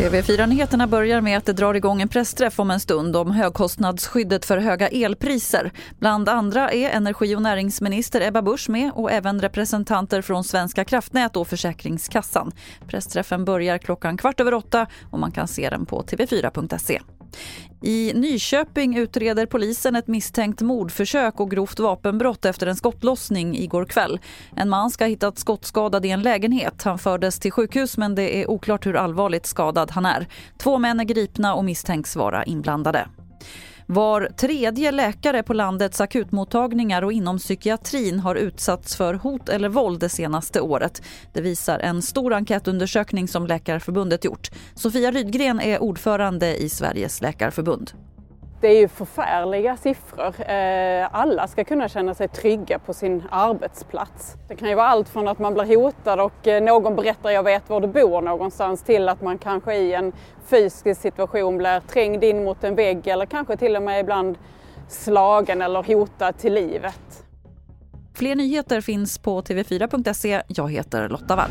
TV4-nyheterna börjar med att det drar igång en pressträff om en stund om högkostnadsskyddet för höga elpriser. Bland andra är energi och näringsminister Ebba Busch med och även representanter från Svenska kraftnät och Försäkringskassan. Pressträffen börjar klockan kvart över åtta och man kan se den på tv4.se. I Nyköping utreder polisen ett misstänkt mordförsök och grovt vapenbrott efter en skottlossning igår kväll. En man ska ha hittat skottskadad i en lägenhet. Han fördes till sjukhus men det är oklart hur allvarligt skadad han är. Två män är gripna och misstänks vara inblandade. Var tredje läkare på landets akutmottagningar och inom psykiatrin har utsatts för hot eller våld det senaste året. Det visar en stor enkätundersökning som Läkarförbundet gjort. Sofia Rydgren är ordförande i Sveriges läkarförbund. Det är ju förfärliga siffror. Eh, alla ska kunna känna sig trygga på sin arbetsplats. Det kan ju vara allt från att man blir hotad och eh, någon berättar jag vet var du bor någonstans till att man kanske i en fysisk situation blir trängd in mot en vägg eller kanske till och med ibland slagen eller hotad till livet. Fler nyheter finns på tv4.se. Jag heter Lotta Wall.